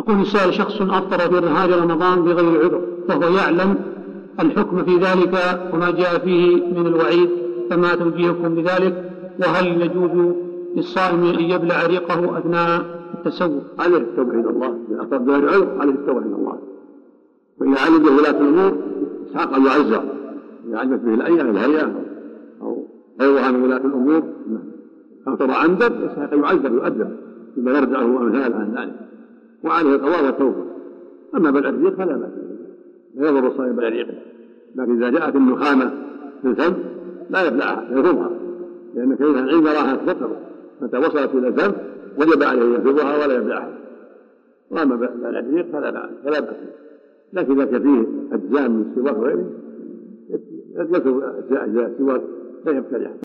يقول السائل شخص أفطر في نهار رمضان بغير عذر وهو يعلم الحكم في ذلك وما جاء فيه من الوعيد فما توجيهكم بذلك؟ وهل يجوز للصائم أن يبلع ريقه أثناء التسوق؟ عليه التوبة إلى الله إذا أفطر بغير عذر عليه التوبة إلى الله. علم به ولاة الأمور استحق أن يعزر إذا علمت به الأية الهيئة أو غيرها من ولاة الأمور أفطر عمدا يستحق أن يعزر يؤدب بما يرجعه أمثال عن ذلك. وعليه القضاء والتوبة أما بلع الريق فلا بأس لا يضر الصائم بلع ريقه لكن إذا جاءت النخامة في الفم لا يبلعها يرفضها لأن كلمة العلم راها تفطر متى وصلت إلى الفم وجب عليه أن يفرضها ولا يبلعها وأما بلع الريق فلا بأس فلا بأس لكن إذا كان فيه أجزاء من السواك وغيره يترك أجزاء السواك لا يبتلعها